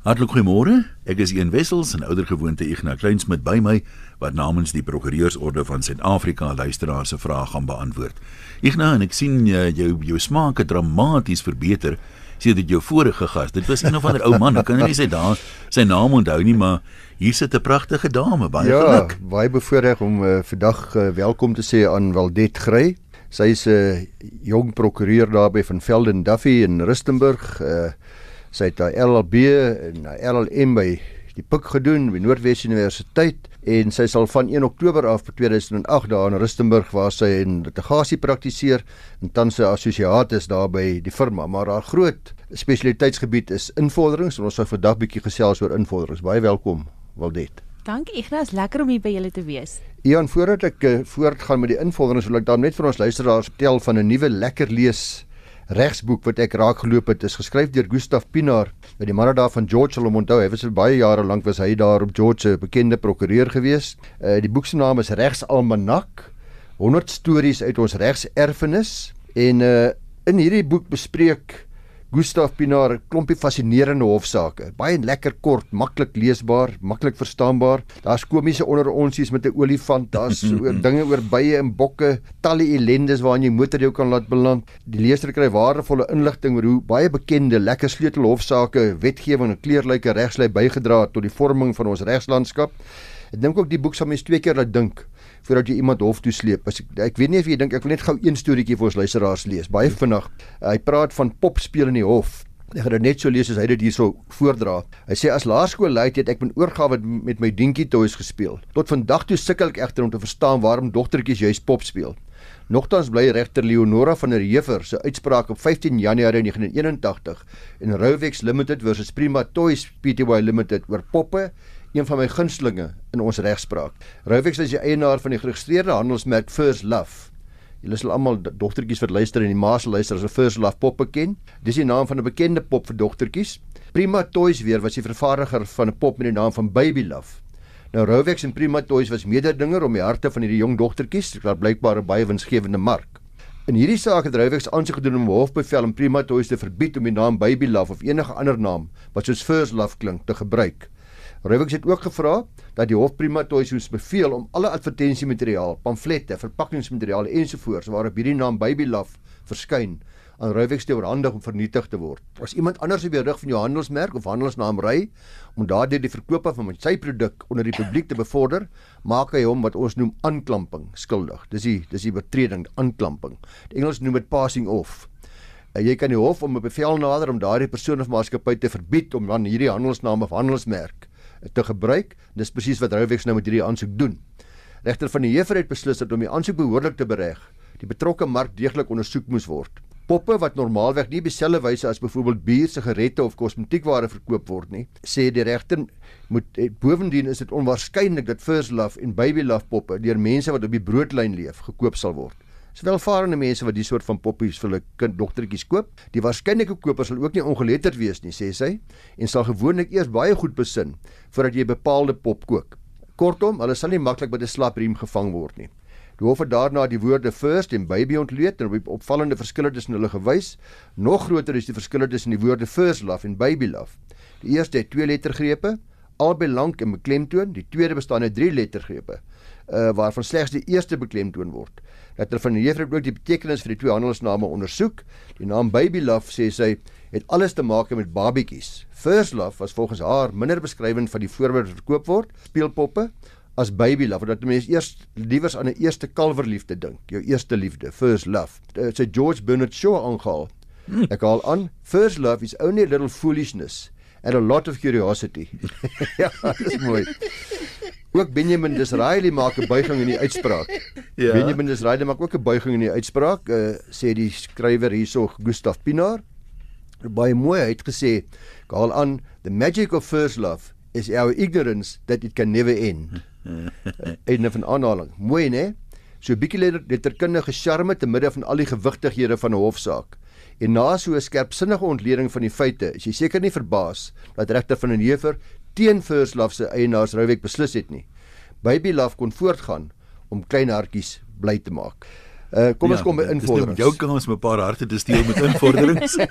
Hartlik goeiemôre. Ek is Ian Wessels en oudergewoonte Ignas Kleins met by my wat namens die Prokureursorde van Suid-Afrika luisteraars se vrae gaan beantwoord. Ignas, en ek sien uh, jou jou smaak het dramaties verbeter sedert jou vorige gas. Dit was een of ander ou man, ek kan nie sê daar sy naam onthou nie, maar hier sit 'n pragtige dame, baie ja, geluk. Ja, baie bevoordeel om uh, vandag uh, welkom te sê aan Waldet Grey. Sy is 'n uh, jong prokureur daar by van Velden Duffy in Rustenburg. Uh, sy het haar LLB en haar LLM by die PUK gedoen by Noordwes Universiteit. En sy sal van 1 Oktober af vir 2008 daar in Rustenburg waar sy in litigasie praktiseer en tans sy assosiaat is daar by die firma. Maar haar groot spesialiteitsgebied is invorderings en ons sal vandag bietjie gesels oor invorderings. Baie welkom Waldet. Dankie Ignas, lekker om hier by julle te wees. Ian, voordat ek uh, voortgaan met die invorderings wil ek dan net vir ons luisteraars vertel van 'n nuwe lekker lees regsboek wat ek raak geloop het is geskryf deur Gustaf Pinaar by die manne daar van George sal hom onthou. Hy was baie jare lank was hy daar op George se bekende prokureur gewees. Uh, die boek se naam is Regsalmanak 100 stories uit ons regserfenis. En uh, in hierdie boek bespreek Gustaf Pinaar 'n klompie fascinerende hofsaake. Baie lekker kort, maklik leesbaar, maklik verstaanbaar. Daar's komiese onder onsies met 'n olifant, daar's oor dinge oor bye en bokke, talle ellendes waarin jy motor jou kan laat beland. Die leser kry waardevolle inligting oor hoe baie bekende lekker sleutelhofsaake, wetgewing en kleurryke regslei bygedra het tot die vorming van ons regslandskap. Ek dink ook die boek sal mens twee keer laat dink voordat jy iemand hof toe sleep. As ek ek weet nie of jy dink ek wil net gou een storieetjie vir ons luisteraars lees. Baie vinnig. Hy praat van popspeel in die hof. Ek gaan dit net so lees as hy dit hierso voordra. Hy sê as laerskoolleier het ek met oorgawe met my dingetjie toys gespeel. Tot vandag toe sukkel ek egter om te verstaan waarom dogtertjies juist pop speel. Nogtans bly regter Leonora van der Heever se uitspraak op 15 Januarie 1981 in Rowex Limited versus Prima Toys Pty Limited oor poppe een van my gunstlinge in ons regspraak. Rowex is die eienaar van die geregistreerde handelsmerk First Love. Julle sal almal dogtertjies wat luister en die ma se luister as 'n First Love pop ken. Dis die naam van 'n bekende pop vir dogtertjies. Prima Toys weer was die vervaardiger van 'n pop met die naam van Baby Love. Nou Rowex en Prima Toys was mededinger om die harte van hierdie jong dogtertjies, dit was blykbaar 'n baie winsgewende mark. In hierdie saak het Rowex aansoek gedoen om hofbevel om Prima Toys te verbied om die naam Baby Love of enige ander naam wat soos First Love klink te gebruik. Rywix het ook gevra dat die hof prima toys moes beveel om alle advertensiemateriaal, pamflette, verpakkingsmateriaal ensovoorts waarop hierdie naam Baby Love verskyn aan Rywix te oorhandig om vernietig te word. As iemand anders op die rug van jou handelsmerk of handelsnaam ry om daardeur die verkoop van sy produk onder die publiek te bevorder, maak hy hom wat ons noem aanklamping skuldig. Dis die dis die oortreding aanklamping. Die Engels noem dit passing off. En jy kan die hof om 'n bevel nader om daardie persoon of maatskappy te verbied om dan hierdie handelsnaam of handelsmerk te gebruik. Dis presies wat Rouwex nou met hierdie aansoek doen. Regter van die Heever het beslis dat om die aansoek behoorlik te bereg, die betrokke mark deeglik ondersoek moes word. Poppe wat normaalweg nie dieselfde wyse as byvoorbeeld bier, sigarette of kosmetiekware verkoop word nie, sê die regter moet eh, bovendien is dit onwaarskynlik dat First Love en Baby Love poppe deur mense wat op die broodlyn leef gekoop sal word. Dis welvarende mense wat die soort van poppies vir hulle kind dogtertjies koop. Die waarskynlike koper sal ook nie ongeletterd wees nie, sê sy, en sal gewoonlik eers baie goed besin voordat jy 'n bepaalde pop koop. Kortom, hulle sal nie maklik met 'n slapriem gevang word nie. Die hof het daarna die woorde first en baby ontleed en op die opvallende verskille tussen hulle gewys. Nog groter is die verskille tussen die woorde first love en baby love. Die eerste het twee lettergrepe, albei lank en beklemtoon, die tweede bestaan uit drie lettergrepe, uh waarvan slegs die eerste beklemtoon word dat hulle van die juffrou ook die betekenis vir die twee handelsname ondersoek. Die naam Baby Love sê sy het alles te maak met babietjies. First Love was volgens haar minder beskrywend van die voorbeeld verkoop word, speelpoppe as Baby Love, dat mense eers liewers aan 'n eerste kalverliefde dink, jou eerste liefde, First Love. Uh, sy George Bernard Shaw aangehaal. Hmm. Ek haal aan, First Love is only a little foolishness and a lot of curiosity. ja, dis mooi. Ook Benjamin Disraeli maak 'n buiging in die uitspraak. Ja. Benjamin Disraeli maak ook 'n buiging in die uitspraak, uh, sê die skrywer hierso Gustaf Pinaar. Baie mooi, hy het gesê, "Call on the magic of first love is our ignorance that it can never end." Einde van aanhaling. Mooi, né? So 'n bietjie letterkundige charme te midde van al die gewigtighede van 'n hofsaak. En na so 'n skerpsinnige ontleding van die feite, is jy seker nie verbaas dat regter van den Heever teen First Love se eienaars Rouwek beslis het nie. Baby Love kon voortgaan om klein hartjies bly te maak. Uh kom ja, ons kom by invorderings. Dis nou jou kans om 'n paar harte te steel met invorderings.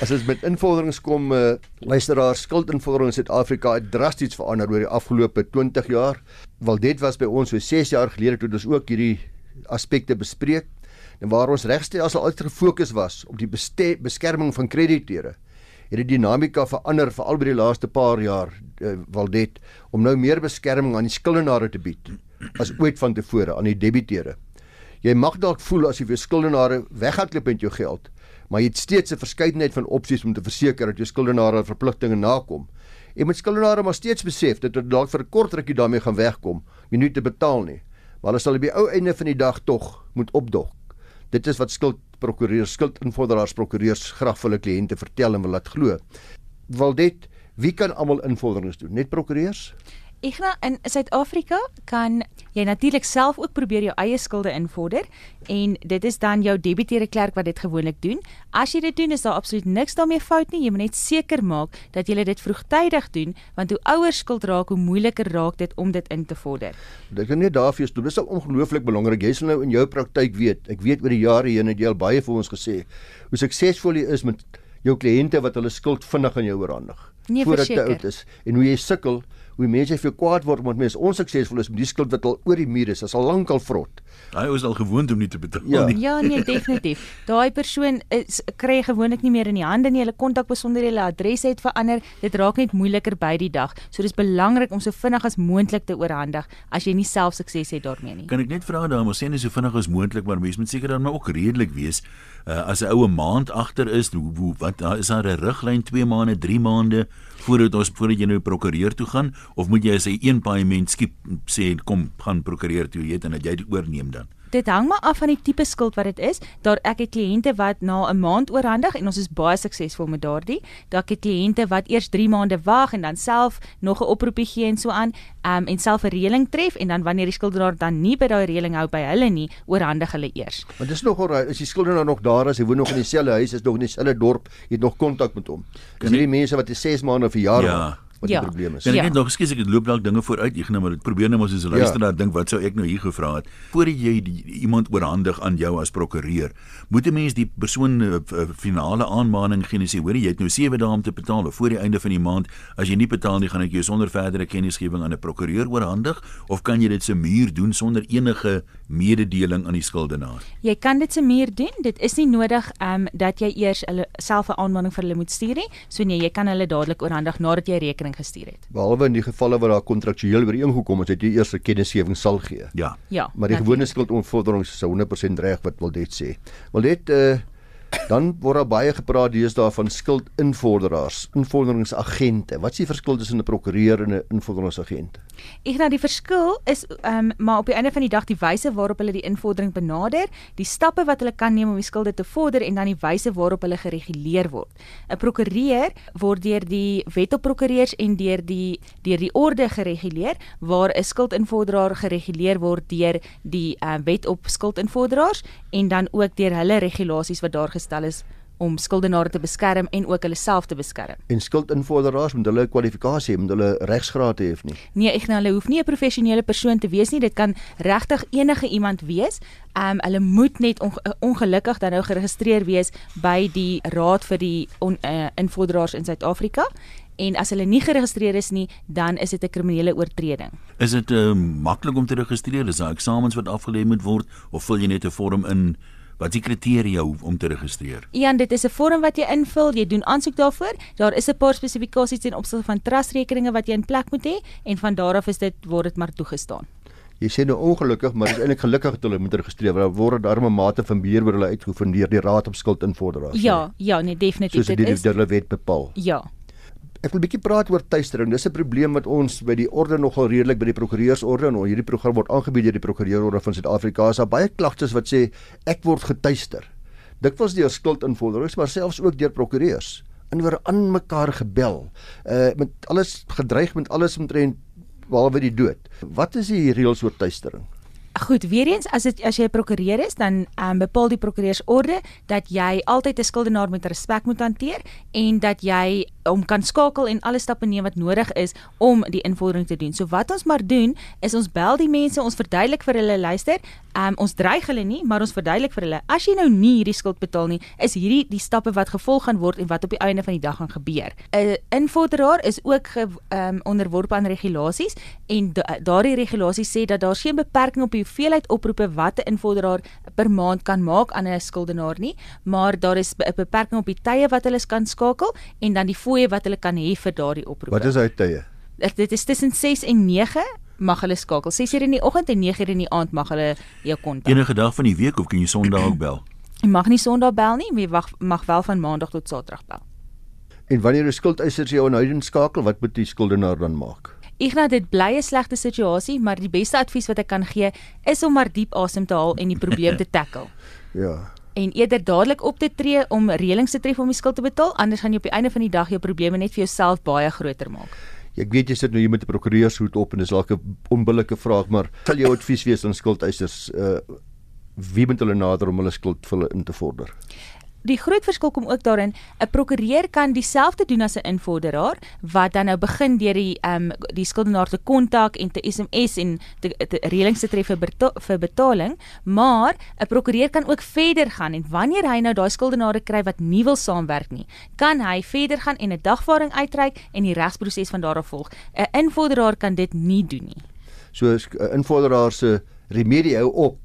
As dit met invorderings kom, uh, luisteraars, skuldinvordering in Suid-Afrika het drasties verander oor die afgelope 20 jaar. Waldet was by ons so 6 jaar gelede toe ons ook hierdie aspekte bespreek en waar ons regstelsel altyd gefokus was op die beskerming van krediteure. Het die dinamika verander veral by die laaste paar jaar uh, Waldet om nou meer beskerming aan die skuldenare te bied as ooit vantevore aan die debiteure. Jy mag dalk voel as jy vir skuldenare weghardloop met jou geld, maar jy het steeds 'n verskeidenheid van opsies om te verseker dat jou skuldenare verpligtinge nakom. Jy moet skuldenare maar steeds besef dat hulle dalk vir 'n kort rukkie daarmee gaan wegkom, jy nie te betaal nie. Maar hulle sal op die ou einde van die dag tog moet opdog. Dit is wat skuldprokureurs, skuldinvorderaars, prokureurs graag hulle kliënte vertel en wil laat glo. Wil dit wie kan almal invorderings doen? Net prokureurs? Igna in Suid-Afrika kan jy natuurlik self ook probeer jou eie skulde invorder en dit is dan jou debiteure klerk wat dit gewoonlik doen. As jy dit doen is daar absoluut niks daarmee fout nie. Jy moet net seker maak dat jy dit vroegtydig doen want hoe ouer skuld raak, hoe moeiliker raak dit om dit in te vorder. Dit kan nie daarvoor doen. Dit is ongelooflik belangrik. Jy sal nou in jou praktyk weet. Ek weet oor die jare heen het jy al baie vir ons gesê hoe suksesvol jy is met jou kliënte wat hulle skuld vinnig aan jou oorhandig. Nee, voordat jy oud is en hoe jy sukkel hoe mense vir kwaad word omdat mense onsuksesvol is met die skuld wat al oor die muur is, as al lankal vrot. Hy is al gewoond om nie te betaal ja. nie. Ja, nee, definitief. Daai persoon is kry gewoonlik nie meer in die hande nie. Hulle kontakbesonderhede, hulle adres het verander. Dit raak net moeiliker by die dag. So dis belangrik om so vinnig as moontlik te oorhandig as jy nie self sukses het daarmee nie. Kan ek net vra dan, ons sê net so vinnig as moontlik, maar mense moet seker dan maar ook redelik wees. Uh, as 'n oue maand agter is, hoe, hoe wat is daar 'n riglyn 2 maande, 3 maande voordat ons voordat jy nou prokureur toe gaan? Of moet jy as 'n een paaiement skiep sê kom gaan prokureur toe jy het en dat jy dit oorneem dan dit hang maar af van die tipe skuld wat dit is. Daar ek het kliënte wat na 'n maand oorhandig en ons is baie suksesvol met daardie. Daar ek het kliënte wat eers 3 maande wag en dan self nog 'n oproepie gee en so aan, um, en self 'n reëling tref en dan wanneer die skuldenaar dan nie by daai reëling hou by hulle nie, oorhandig hulle eers. Maar dis nog oral, is die skuldenaar nog daar as hy woon nog in dieselfde huis, is nog in dieselfde dorp, jy het nog kontak met hom. Dis nie die mense wat 'n 6 maande of 'n jaar ja. Wat ja. die probleem is. En ek ja. net nog skielik ek loop dalk dinge vooruit. Ek gaan maar probeer net maar soos 'n luisteraar ja. dink wat sou ek nou hier gevra het. Voordat jy die, iemand oorhandig aan jou as prokureur, moet 'n mens die persoon 'n uh, eh, uh, finale aanmaning gee en sê hoor jy het nou 7 dae om te betaal of voor die einde van die maand. As jy nie betaal nie, gaan ek jou sonder verdere kennisgewing aan 'n prokureur oorhandig of kan jy dit se muur doen sonder enige mededeling aan die skuldenaar? Jy kan dit se muur doen. Dit is nie nodig ehm um, dat jy eers hulle self 'n aanmaning vir hulle moet stuur nie. So nee, jy kan hulle dadelik oorhandig nadat jy rekening rekening gestuur het. Behalwe in die gevalle waar daar kontraktueel ooreengekom is, het jy eers 'n kennisgewing sal gee. Ja. Ja. Maar die gewone skuldontvordering is 100% reg wat wil dit sê. Wil dit eh uh, Dan word daar baie gepraat deesdae van skuldinvorderaars, invorderingsagente. Wat is die verskil tussen 'n prokureur en 'n invorderingsagent? Ek dink die verskil is ehm um, maar op die einde van die dag die wyse waarop hulle die invordering benader, die stappe wat hulle kan neem om die skulde te vorder en dan die wyse waarop hulle gereguleer word. 'n Prokureur word deur die Wet op Prokureurs en deur die deur die orde gereguleer waar 'n skuldinvorderaar gereguleer word deur die uh, Wet op Skuldinvorderaars en dan ook deur hulle regulasies wat daar gestel is om skuldenare te beskerm en ook hulle self te beskerm. En skuldinvorderaars moet hulle kwalifikasie hê, moet hulle regsgraad hê of nie? Nee, ek nou hulle hoef nie 'n professionele persoon te wees nie. Dit kan regtig enige iemand wees. Ehm um, hulle moet net onge ongelukkig dan nou geregistreer wees by die Raad vir die on, uh, invorderaars in Suid-Afrika. En as hulle nie geregistreer is nie, dan is dit 'n kriminele oortreding. Is dit uh, maklik om te registreer? Is daar eksamens wat afgelê moet word of vul jy net 'n vorm in Wat is die kriteria om te registreer? Ja, dit is 'n vorm wat jy invul, jy doen aansoek daarvoor. Daar is 'n paar spesifikasies ten opsigte van trustrekeninge wat jy in plek moet hê en van daar af is dit word dit maar toegestaan. Jy sê nou ongelukkig, maar dis eintlik gelukkig dat hulle moet registreer want daar word darme mate van beheer oor hulle uitgeoefen deur die Raad op Skuldinvorderaars. Ja, ja, nee definitief dit is. Soos dit die wet bepaal. Ja. Ek wil 'n bietjie praat oor tuistering. Dis 'n probleem wat ons by die orde nogal redelik by die prokureursorde en hierdie program word aangebied deur die prokureursorde van Suid-Afrika. Daar's baie klagtes wat sê ek word getuister. Dikwels deur skuldinvorderings, maar selfs ook deur prokureurs. En word aan mekaar gebel. Uh met alles gedreig met alles omtrent behalwe die dood. Wat is die reëls oor tuistering? Goed, weer eens as dit as jy 'n prokureur is, dan um, bepaal die prokureursorde dat jy altyd 'n skuldenaar met respek moet hanteer en dat jy om kan skakel en alle stappe neem wat nodig is om die invordering te doen. So wat ons maar doen is ons bel die mense, ons verduidelik vir hulle luister, um, ons dreig hulle nie, maar ons verduidelik vir hulle as jy nou nie hierdie skuld betaal nie, is hierdie die stappe wat gevolg gaan word en wat op die einde van die dag gaan gebeur. 'n Invorderaar is ook ge, um, onderworpe aan regulasies en da, daardie regulasies sê dat daar geen beperking op die hoeveelheid oproepe wat 'n invorderaar per maand kan maak aan 'n skuldenaar nie, maar daar is 'n beperking op die tye wat hulle kan skakel en dan die fooie wat hulle kan hê vir daardie oproepe. Wat is daai tye? Dit is tussen 6 en 9 mag hulle skakel. 6 uur in die oggend en 9 uur in die aand mag hulle jou kontak. Enige dag van die week of kan jy Sondag ook bel? Jy mag nie Sondag bel nie, jy mag mag wel van Maandag tot Saterdag bel. En wanneer 'n skuldeiser jou aanhoudend skakel, wat moet die skuldenaar dan maak? Ignas dit bly 'n slegte situasie, maar die beste advies wat ek kan gee is om maar diep asem te haal en die probleem te tackle. Ja. En eerder dadelik op te tree om reëlings te tref om die skuld te betaal, anders gaan jy op die einde van die dag jou probleme net vir jouself baie groter maak. Ja, ek weet jy sit nou hier met 'n prokureurshoed op en dis dalk 'n onbillike vraag, maar sal jou advies wees aan skuldeisers uh wie moet hulle nader om hulle skuld vir hulle in te vorder? Die groot verskil kom ook daarin 'n prokureur kan dieselfde doen as 'n invorderaar wat dan nou begin deur die ehm um, die skuldenaar te kontak en te SMS en te, te reëlings te tref vir beta vir betaling, maar 'n prokureur kan ook verder gaan en wanneer hy nou daai skuldenare kry wat nie wil saamwerk nie, kan hy verder gaan en 'n dagvaarding uitreik en die regsproses van daar af volg. 'n Invorderaar kan dit nie doen nie. So 'n invorderaar se remedie hou op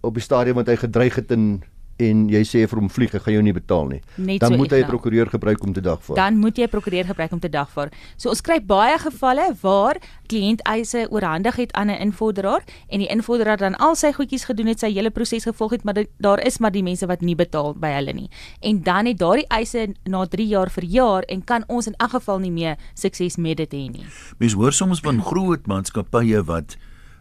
op die stadium wat hy gedreig het in en jy sê vir hom vlieg, ek gaan jou nie betaal nie. Net dan so moet hy 'n prokureur gebruik om te dagvaar. Dan moet jy 'n prokureur gebruik om te dagvaar. So ons kry baie gevalle waar kliënt eise oorhandig het aan 'n invorderaar en die invorderaar dan al sy goedjies gedoen het, sy hele proses gevolg het, maar dit, daar is maar die mense wat nie betaal by hulle nie. En dan het daardie eise na 3 jaar verjaar en kan ons in elk geval nie meer sukses met dit hê nie. Mens hoor soms van groot maatskappye wat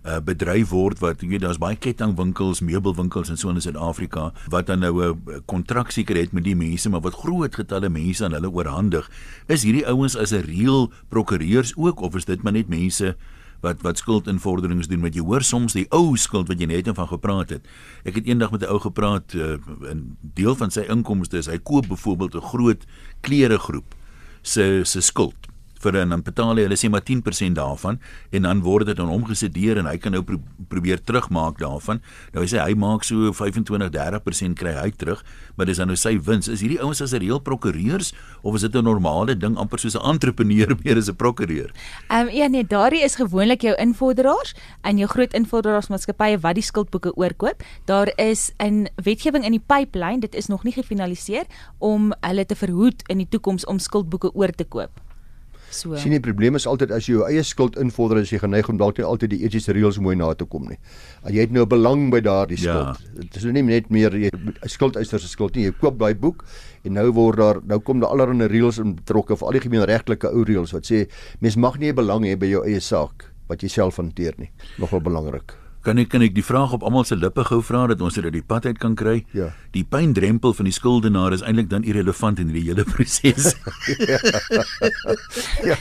uh, bedryf word wat jy weet daar's baie kettingwinkels, meubelwinkels en so in Suid-Afrika wat dan nou 'n kontrak seker het met die mense maar wat groot getalle mense aan hulle oorhandig. Is hierdie ouens as 'n reël prokureurs ook of is dit maar net mense wat wat skuldinvorderings doen met jy hoor soms die ou skuld wat jy net van gepraat het. Ek het eendag met 'n ou gepraat uh, 'n deel van sy inkomste is hy koop byvoorbeeld 'n groot kleregroep se se skuld vir en dan betaal hy hulle sê maar 10% daarvan en dan word dit dan omgesit deur en hy kan nou pro probeer terugmaak daarvan. Nou hy sê hy maak so 25-30% kry hy terug, maar dis dan nou sy wins. Is hierdie ouens as 'n reël prokureurs of is dit 'n normale ding amper soos 'n entrepreneur meer as 'n prokureur? Ehm um, ja nee, daardie is gewoonlik jou invorderaars en jou groot invorderaarsmaatskappye wat die skuldboeke oorkoop. Daar is 'n wetgewing in die pipeline, dit is nog nie gefinaliseer om hulle te verhoed in die toekoms om skuldboeke oor te koop. So. sien die probleem is altyd as jy jou eie skuld invorder as jy geneig om dalk nie altyd die etiese reëls mooi na te kom nie. En jy het nou belang by daardie Ja. skuld. Dit is nou nie net meer jy 'n skuldeiser se skuld nie. Jy koop daai boek en nou word daar nou kom daar allerlei reëls in betrokke of al die gemeenregtelike ou reëls wat sê mens mag nie 'n belang hê by jou eie saak wat jy self hanteer nie. Nogal belangrik. Kan ek kan ek die vraag op almal se lippe gou vra dat ons dit uit die pad uit kan kry? Ja. Die pyndrempel van die skuldenaar is eintlik dan irrelevant in hierdie hele proses. ja,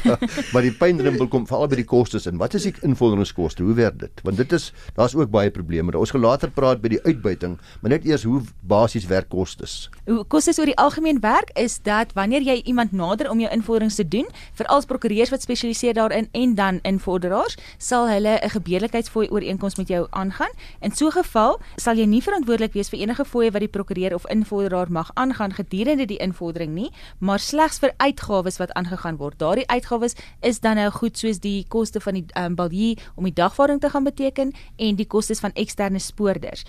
maar die pyndrempel kom veral by die kostes in. Wat is die invorderingskoste? Hoe werk dit? Want dit is daar's ook baie probleme. Ons gaan later praat by die uitbuiting, maar net eers hoe basies werk kostes. Hoe kostes oor die algemeen werk is dat wanneer jy iemand nader om jou invorderings te doen, veral prokureurs wat spesialiseer daarin en dan invorderaars, sal hulle 'n gebeurlikheidsfooi ooreenkoms met jou aangaan. In so 'n geval sal jy nie verantwoordelik wees vir enige fooie wat die prokureur of invorderaar mag aangaan gedurende die invordering nie, maar slegs vir uitgawes wat aangegaan word. Daardie uitgawes is dan nou goed soos die koste van die um, balje om die dagvaarding te gaan beteken en die kostes van eksterne spoorders.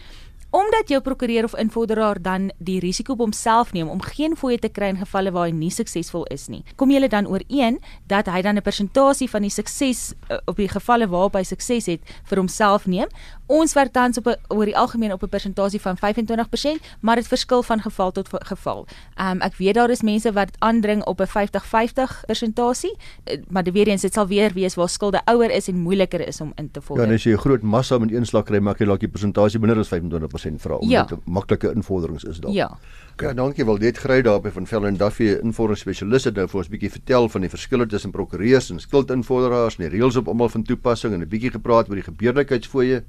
Omdat jou prokureur of invorderaar dan die risiko op homself neem om geen fooie te kry in gevalle waar hy nie suksesvol is nie, kom julle dan ooreen dat hy dan 'n persentasie van die sukses uh, op die gevalle waarop hy sukses het vir homself neem. Ons werk tans op 'n oor die algemeen op 'n persentasie van 25%, maar dit verskil van geval tot geval. Um ek weet daar is mense wat aandring op 'n 50-50 persentasie, maar dit weer eens dit sal weer wees waar skulde ouer is en moeiliker is om in te Ja, vorder. en as jy 'n groot massa met een slag kry, maak jy dalk die persentasie minder as 25% vra omdat Ja. dit maklike invorderings is dalk. Ja. Ja, dankie wel. Dit gry daarby van Vel en Duffy, 'n invorderingsspesialis het nou vir ons 'n bietjie vertel van die verskille tussen prokureurs en skuldinvorderaars en die reëls op almal van toepassing en 'n bietjie gepraat oor die gebeurlikheidsfooie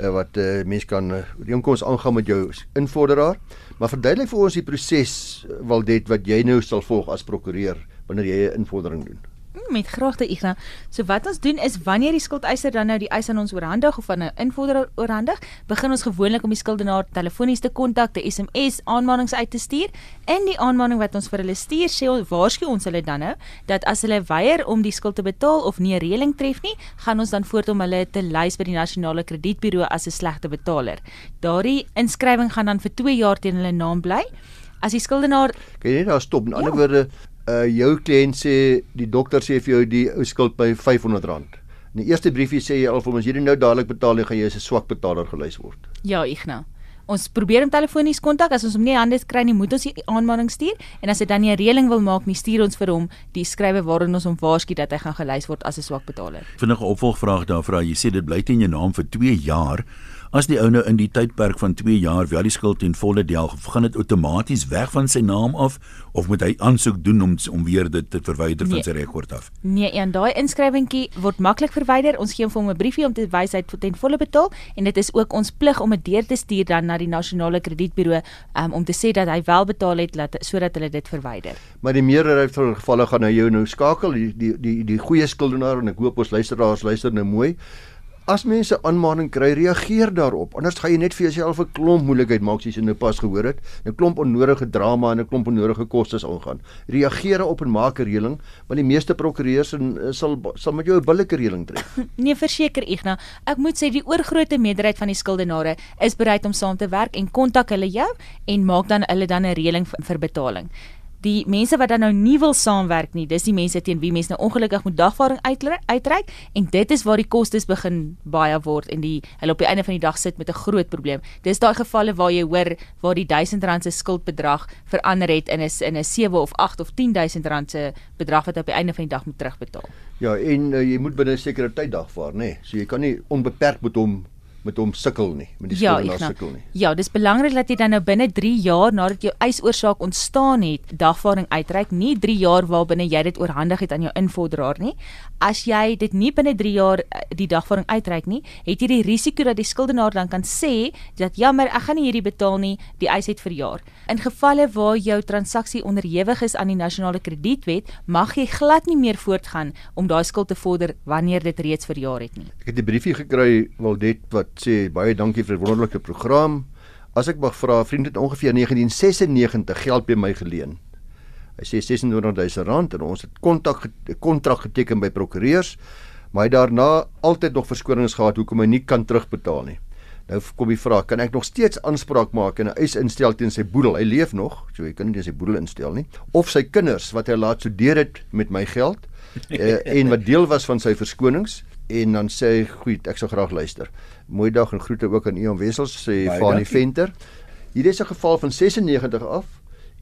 uh, wat uh, mens kan uh, ooreenkoms aangaan met jou invorderaar. Maar verduidelik vir ons die proses wel dit wat jy nou sal volg as prokureur wanneer jy 'n invordering doen. Met graagte Igna. So wat ons doen is wanneer die skuldeiser dan nou die eis aan ons oorhandig of aan 'n invorder oorhandig, begin ons gewoonlik om die skuldenaar telefonies te kontak, 'n SMS aanmanings uit te stuur. In die aanmaning wat ons vir hulle stuur, sê ons waarsku ons hulle dan nou dat as hulle weier om die skuld te betaal of nie 'n reëling tref nie, gaan ons dan voort om hulle te lys by die nasionale kredietburo as 'n slegte betaler. Daardie inskrywing gaan dan vir 2 jaar teen hulle naam bly. As die skuldenaar Kan jy net daar stop? In ander Ja. woorde, uh jou kliënt sê die dokter sê vir jou die ou skuld by R500. In die eerste briefie sê jy al vir hom as jy dit nou dadelik betaal, dan gaan jy as 'n swak betaler gelys word. Ja, Igna. Ons probeer hom telefonies kontak as ons hom nie hande kry nie, moet ons die aanmaning stuur en as hy dan nie 'n reëling wil maak nie, stuur ons vir hom die skrywe waarin ons hom waarsku dat hy gaan gelys word as 'n swak betaler. Vinnige opvolgvraag daar vra jy sê dit bly teen jou naam vir 2 jaar. As die ou nou in die tydperk van 2 jaar wel die skuld ten volle deel, gaan dit outomaties weg van sy naam af of moet hy aansoek doen om om weer dit te verwyder van Nee. sy rekord af? Nee, en daai inskrywingkie word maklik verwyder. Ons gee hom vir hom 'n briefie om te wys hy het ten volle betaal en dit is ook ons plig om dit deur te stuur dan na die nasionale kredietburo um, om te sê dat hy wel betaal het laat sodat hulle dit verwyder. Maar die meerderheid van gevalle gaan hy jou nou skakel, die die die, die goeie skuldenaar en ek hoop ons luisteraars luister nou mooi. As mense aanmaning kry, reageer daarop. Anders gaan jy net vir jouself 'n klomp moeilikheid maak soos jy nou pas gehoor het. 'n Klomp onnodige drama en 'n klomp onnodige kostes aangaan. Reageer op en maak 'n reëling, want die meeste prokureurs en eh, sal sal met jou 'n billike reëling tref. Nee, verseker Igna. Ek moet sê die oorgrootste meerderheid van die skuldenare is bereid om saam te werk en kontak hulle jou en maak dan hulle dan 'n reëling vir, vir betaling. Die mense wat dan nou nie wil saamwerk nie, dis die mense teen wie mense nou ongelukkig moet dagvaarding uitre- uitreik en dit is waar die kostes begin baie word en die hulle op die einde van die dag sit met 'n groot probleem. Dis daai gevalle waar jy hoor waar die 1000 rand se skuldbedrag verander het in 'n in 'n 7 of 8 of 10000 rand se bedrag wat op die einde van die dag moet terugbetaal. Ja, en uh, jy moet binne 'n sekere tyd dagvaar, nê. Nee. So jy kan nie onbeperk met hom met hom sukkel nie, met die Ja, skuldenaar Ignas. sukkel nie. Ja, dis belangrik dat jy dan nou binne 3 jaar nadat jou eisoorsaak ontstaan het, dagvaarding uitreik, nie 3 jaar waarbinne jy dit oorhandig het aan jou invorderaar nie. As jy dit nie binne 3 jaar eh, die dagvaarding uitreik nie, het jy die risiko dat die skuldenaar dan kan sê dat jammer, ek gaan nie hierdie betaal nie, die eis het verjaar. In gevalle waar jou transaksie onderhewig is aan die nasionale kredietwet, mag jy glad nie meer voortgaan om daai skuld te vorder wanneer dit reeds verjaar het nie. Ek het 'n briefie gekry Waldet wat sê baie dankie vir 'n wonderlike program. As ek mag vra, vriend het ongeveer 1996 geld by my geleen. Hy sê 26000 rand en ons het kontak kontrak geteken by prokureurs, maar hy daarna altyd nog verskonings gehad hoekom hy nie kan terugbetaal nie. Nou kom die vraag, kan ek nog steeds aanspraak maak en 'n eis instel teen sy boedel? Hy leef nog, so hy kan nie teen sy boedel instel nie. Of sy kinders wat hy laat studeer het met my geld uh, en wat deel was van sy verskonings en dan sê hy, "Goed, ek sal graag luister." Mooi dag en groete ook aan Ian Wessels sê Fanie. Venter. Hier is 'n geval van 96 af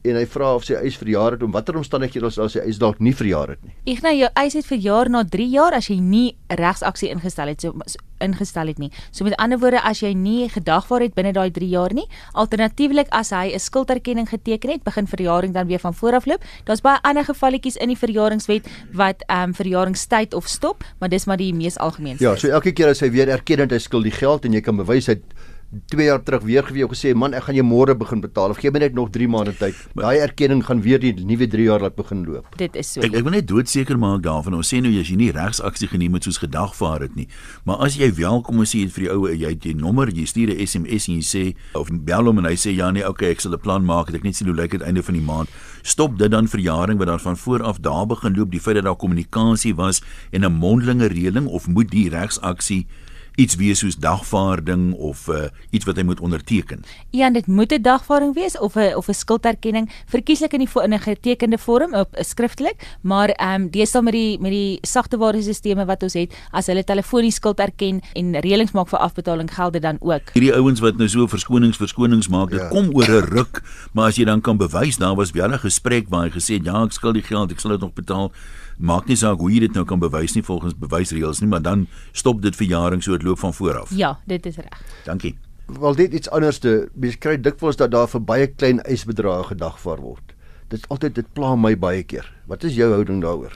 en hy vra of sy eis verjaar het om watter omstandighede as sy eis dalk nie verjaar het nie. Ignas, jou eis het verjaar na 3 jaar as jy nie regsaksie ingestel het so so- ingestel het nie. So met ander woorde as jy nie gedagvaar het binne daai 3 jaar nie, alternatiefelik as hy 'n skulderkenning geteken het, begin verjaring dan weer van voor af loop. Daar's baie ander gevalletjies in die verjaringswet wat ehm um, verjaringstyd of stop, maar dis maar die mees algemeenste. Ja, so elke keer as hy weer erken dat hy skuld die geld en jy kan bewys hy het 2 jaar terug weer vir jou gesê man ek gaan jou môre begin betaal of gee my net nog 3 maande tyd. Daai erkenning gaan weer die nuwe 3 jaar laat begin loop. dit is so. Ek ek wil net doodseker maak daarvan. Ons sê nou as jy nie regsaksie geneem het soos gedagvaar het nie, maar as jy wel kom ons sê het vir die ou jy het die nommer, jy stuur 'n SMS en jy sê of bel hom en hy sê ja nee, okay, ek sal 'n plan maak, ek net sien hoe lyk dit einde van die maand. Stop dit dan verjaring wat dan van voor af daar begin loop, die feit dat daar kommunikasie was en 'n mondelinge reëling of moet die regsaksie iets wees soos dagvaarding of uh, iets wat hy moet onderteken. Ja, dit moet 'n dagvaarding wees of 'n of 'n skulderkenning, verkieslik in die in 'n getekende vorm op uh, skriftelik, maar ehm um, deesdae met die met die sagteware stelsels wat ons het, as hulle telefonies skuld erken en reëlings maak vir afbetaling geld dit dan ook. Hierdie ouens wat nou so verskonings verskonings maak, dit Ja. kom oor 'n ruk, maar as jy dan kan bewys daar was wel 'n gesprek waar hy gesê het ja, ek skuld die geld, ek sal dit nog betaal. Maak nie saak hoe jy dit nou kan bewys nie volgens bewysreëls nie, maar dan stop dit verjaring so dit loop van voor af. Ja, dit is reg. Dankie. Wel dit iets anderste. Mens kry dikwels dat daar vir baie klein eisbedrae gedagvaar word. Dit is altyd dit pla my baie keer. Wat is jou houding daaroor?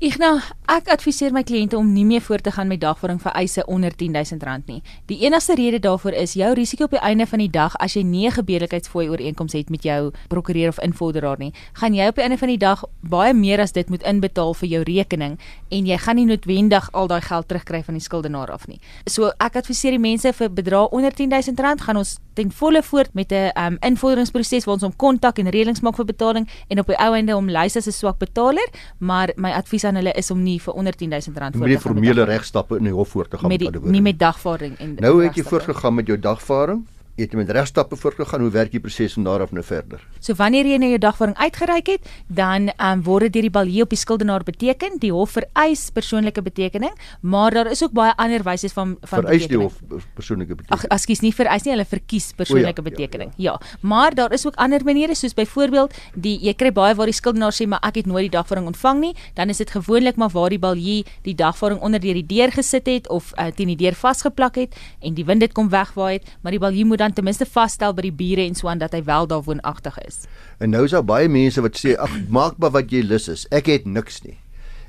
Ignas, ek adviseer my kliënte om nie meer voort te gaan met dagvaarding vir eise onder R10000 nie. Die enigste rede daarvoor is jou risiko op die einde van die dag as jy nie 'n gebeurlikheidsfooi ooreenkoms het met jou prokureur of invorderaar nie, gaan jy op die einde van die dag baie meer as dit moet inbetaal vir jou rekening en jy gaan nie noodwendig al daai geld terugkry van die skuldenaar af nie. So ek adviseer die mense vir bedrae onder R10000 gaan ons ten volle voort met 'n um, invorderingsproses waar ons hom kontak en reëlings maak vir betaling en op die ou einde hom lys as 'n swak betaler, maar my advies aan hulle is om nie vir onder R10000 voor te gaan met formele regstappe in die hof voor te gaan met die, nie met dagvaarding en Nou het jy voortgegaan met jou dagvaarding jy het met regstappe voortgegaan, hoe werk die proses van daar af nou verder? So wanneer jy nou jou dagvaarding uitgereik het, dan um, word dit deur die balje op die skuldenaar beteken. Die hof vereis persoonlike betekening, maar daar is ook baie ander wyse van van vereis die hof persoonlike betekening. Ag, ekskuus, nie vereis nie, hulle verkies persoonlike ja, betekening. Ja, ja. ja, maar daar is ook ander maniere soos byvoorbeeld die jy kry baie waar die skuldenaar sê maar ek het nooit die dagvaarding ontvang nie, dan is dit gewoonlik maar waar die balje die dagvaarding onder deur die deur gesit het of uh, teen die deur vasgeplak het en die wind dit kom wegwaai het, maar die balje moet dan ten minste vasstel by die bure en so aan dat hy wel daar woonagtig is. En nou is daar baie mense wat sê ag maak maar wat jy lus is. Ek het niks nie.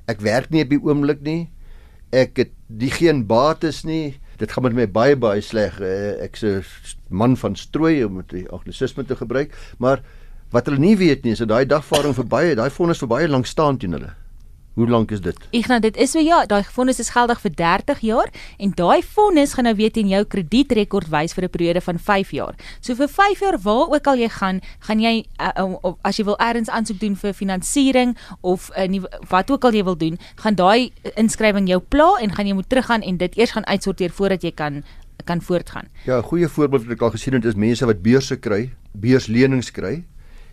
Ek werk nie op die oomblik nie. Ek het die geen bates nie. Dit gaan met my baie baie sleg. Eh, Ek's 'n man van strooi om die agnosisme te gebruik, maar wat hulle nie weet nie is dat daai dagvaarding verby, daai vonnis verby lank staan teen hulle. Hoe lank is dit? Nou dit is so ja, daai vonnis is geldig vir 30 jaar en daai vonnis gaan nou weet in jou kredietrekord wys vir 'n periode van 5 jaar. So vir 5 jaar waar ook al jy gaan, gaan jy uh, uh, as jy wil eers aansoek doen vir finansiering of 'n uh, nuwe wat ook al jy wil doen, gaan daai inskrywing jou pla en gaan jy moet teruggaan en dit eers gaan uitsorteer voordat jy kan kan voortgaan. Ja, 'n goeie voorbeeld wat ek al gesien het is mense wat beurse kry, beurslenings kry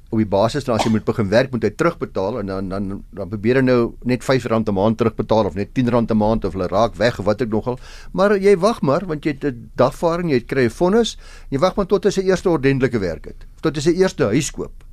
op die basis dan as jy moet begin werk moet hy terugbetaal en dan dan dan probeer hy nou net R5 'n maand terugbetaal of net R10 'n maand of hulle raak weg of wat ek nogal. Maar jy wag maar want jy het 'n dagvaarding jy kry 'n vonnis jy wag maar tot hy sy eerste ordentlike werk het tot hy sy eerste huis koop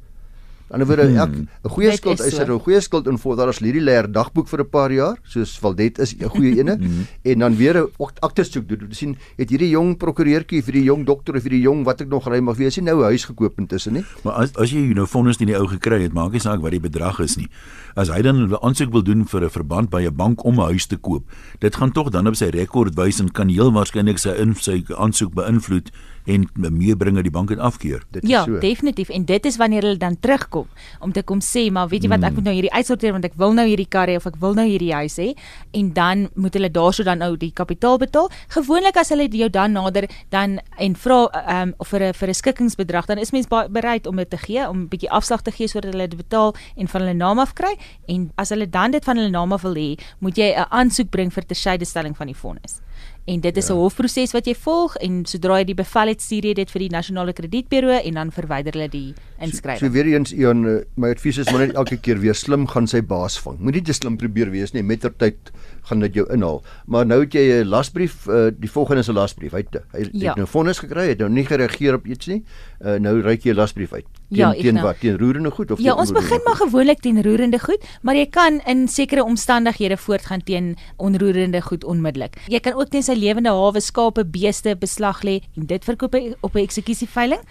Aan die ander word 'n goeie skuld is 'n goeie skuld in voor daar as Lidie leer dagboek vir 'n paar jaar soos Valdet is 'n goeie ene mhm. en dan weer 'n aktesoek doen. Jy sien het hierdie jong prokureurtjie vir die jong dokter of vir die jong wat ek nog ry mag wees nie nou 'n huis gekoop intussen nie. Maar as as jy nou fondse in die ou gekry het, maak nie saak wat die bedrag is nie. As hy dan 'n aansoek wil doen vir 'n verband by 'n bank om 'n huis te koop, dit gaan tog dan op sy rekord wys en kan heel waarskynlik sy in sy aansoek beïnvloed en meebring dat die bank dit afkeur. Dit is ja, so. Ja, definitief en dit is wanneer hulle dan terugkom om te kom sê, maar weet jy wat, ek hmm. moet nou hierdie uitsorteer want ek wil nou hierdie kar hê of ek wil nou hierdie huis hê en dan moet hulle daarso dan nou die kapitaal betaal. Gewoonlik as hulle jou dan nader dan en vra ehm um, vir 'n vir 'n skikkingsbedrag, dan is mens bereid om dit te gee, om 'n bietjie afslag te gee sodat hulle dit betaal en van hulle naam af kry en as hulle dan dit van hulle naam af wil hê, moet jy 'n aansoek bring vir tersydestelling van die fonds en dit is 'n ja. hofproses wat jy volg en sodra jy die bevel het stuur jy dit vir die nasionale kredietburo en dan verwyder hulle die inskrywing. So, so weer eens Ian, eh, my advies is net elke keer weer slim gaan sy baas vang. Moenie te slim probeer wees nie, mettertyd gaan dit jou inhaal. Maar nou het jy 'n lasbrief, uh, die volgende is 'n lasbrief. Hy het, hy ja. het nou vonnis gekry, het nou nie gereageer op iets nie. Uh, nou ry jy 'n lasbrief uit. Teen, ja, teen wat? Teen roerende goed of Ja, ons begin maar gewoonlik teen roerende goed, maar jy kan in sekere omstandighede voortgaan teen onroerende goed onmiddellik. Jy kan ook teen sy lewende hawe, skape, beeste beslag lê en dit verkoop op 'n eksekusieiveiling.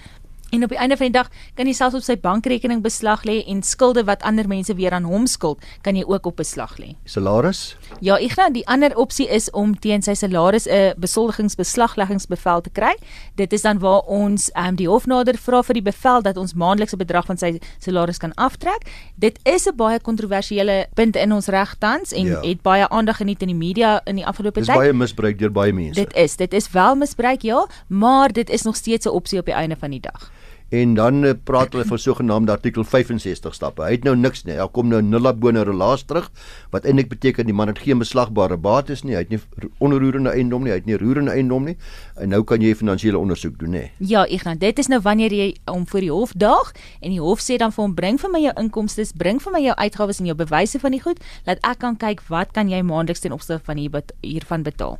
En op die einde van die dag kan jy selfs op sy bankrekening beslag lê en skulde wat ander mense weer aan hom skuld, kan jy ook op beslag lê. Salaris? Ja, ek nou die ander opsie is om teen sy salaris 'n besoldigingsbeslagleggingsbevel te kry. Dit is dan waar ons um, die hof nader vra vir die bevel dat ons maandelikse bedrag van sy salaris kan aftrek. Dit is 'n baie kontroversiële punt in ons reg tans en ja. het baie aandag geniet in die media in die afgelope tyd. Dit is baie misbruik deur baie mense. Dit is, dit is wel misbruik ja, maar dit is nog steeds 'n opsie op die einde van die dag en dan uh, praat hulle van sogenaamde artikel 65 stappe. Hy het nou niks nie. Hy kom nou nul op bone relaas terug wat eintlik beteken die man het geen beslagbare bates nie. Hy het nie onroerende eiendom nie. Hy het nie roerende eiendom nie. En nou kan jy finansiële ondersoek doen, hè. Ja, Ignas, dit is nou wanneer jy hom voor die hof daag en die hof sê dan vir hom bring vir my jou inkomste, bring vir my jou uitgawes en jou bewyse van die goed, laat ek kan kyk wat kan jy maandeliks ten opsigte van hier hiervan betaal.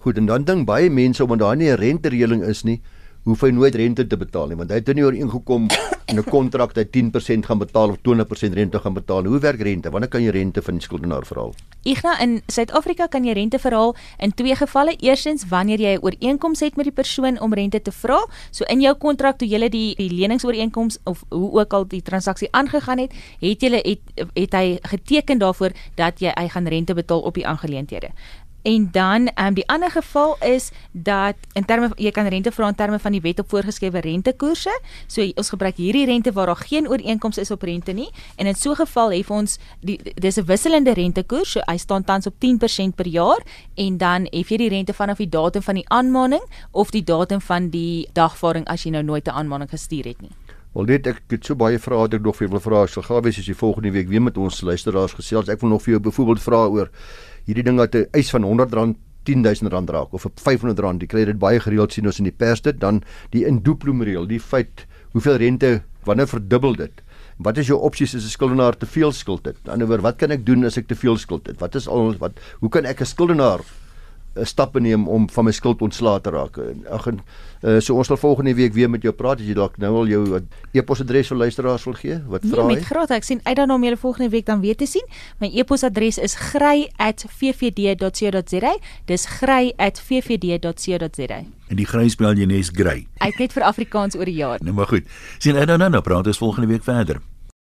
Goed, en dan dink baie mense omdat daar nie 'n rentereëling is nie, hoef hy nooit rente te betaal nie want hy het er nie ooreengekom in 'n kontrak dat hy 10% gaan betaal of 20% rente gaan betaal. Hoe werk rente? Wanneer kan jy rente van die skuldenaar verhaal? Igna in Suid-Afrika kan jy rente verhaal in twee gevalle. Eerstens wanneer jy 'n ooreenkoms het met die persoon om rente te vra. So in jou kontrak toe jy die die leningsooreenkoms of hoe ook al die transaksie aangegaan het, het jy het, het hy geteken daarvoor dat jy hy gaan rente betaal op die aangeleenthede. En dan ehm um, die ander geval is dat in terme jy kan rente vra in terme van die wet op voorgeskrewe rentekoerse. So ons gebruik hierdie rente waar daar geen ooreenkoms is op rente nie en in so 'n geval hef ons die dis 'n wisselende rentekoers. So hy staan tans op 10% per jaar en dan hef jy die rente vanaf die datum van die aanmaning of die datum van die dagvaarding as jy nou nooit 'n aanmaning gestuur het nie. Wel net ek het so baie vrae wat ek nog vir wil vra. Ek sal gawe wees as jy volgende week weer met ons luisteraars gesels. Ek wil nog vir jou byvoorbeeld vra oor hierdie ding wat 'n eis van R100 10000 rand raak of op 500 rand, jy kry dit baie gereeld sien ons in die pers dit dan die indooplomreël, die feit hoeveel rente wanneer verdubbel dit. Wat is jou opsies as 'n skuldenaar te veel skuld het? Aan die ander wat kan ek doen as ek te veel skuld het? Wat is al wat hoe kan ek 'n skuldenaar 'n stap neem om van my skuld ontslae te raak. Ag en uh, so ons sal volgende week weer met jou praat as jy dalk nou al jou e-posadres vir luisteraars wil gee. Wat nee, vra jy? Met graag, ek sien uit dan om julle volgende week dan weer te sien. My e-posadres is grey@ffd.co.za. Dis grey@ffd.co.za. En die grey spel jy nes grey. Ek net vir Afrikaans oor die jaar. Nou maar goed. Sien uit dan nou praat ons volgende week verder.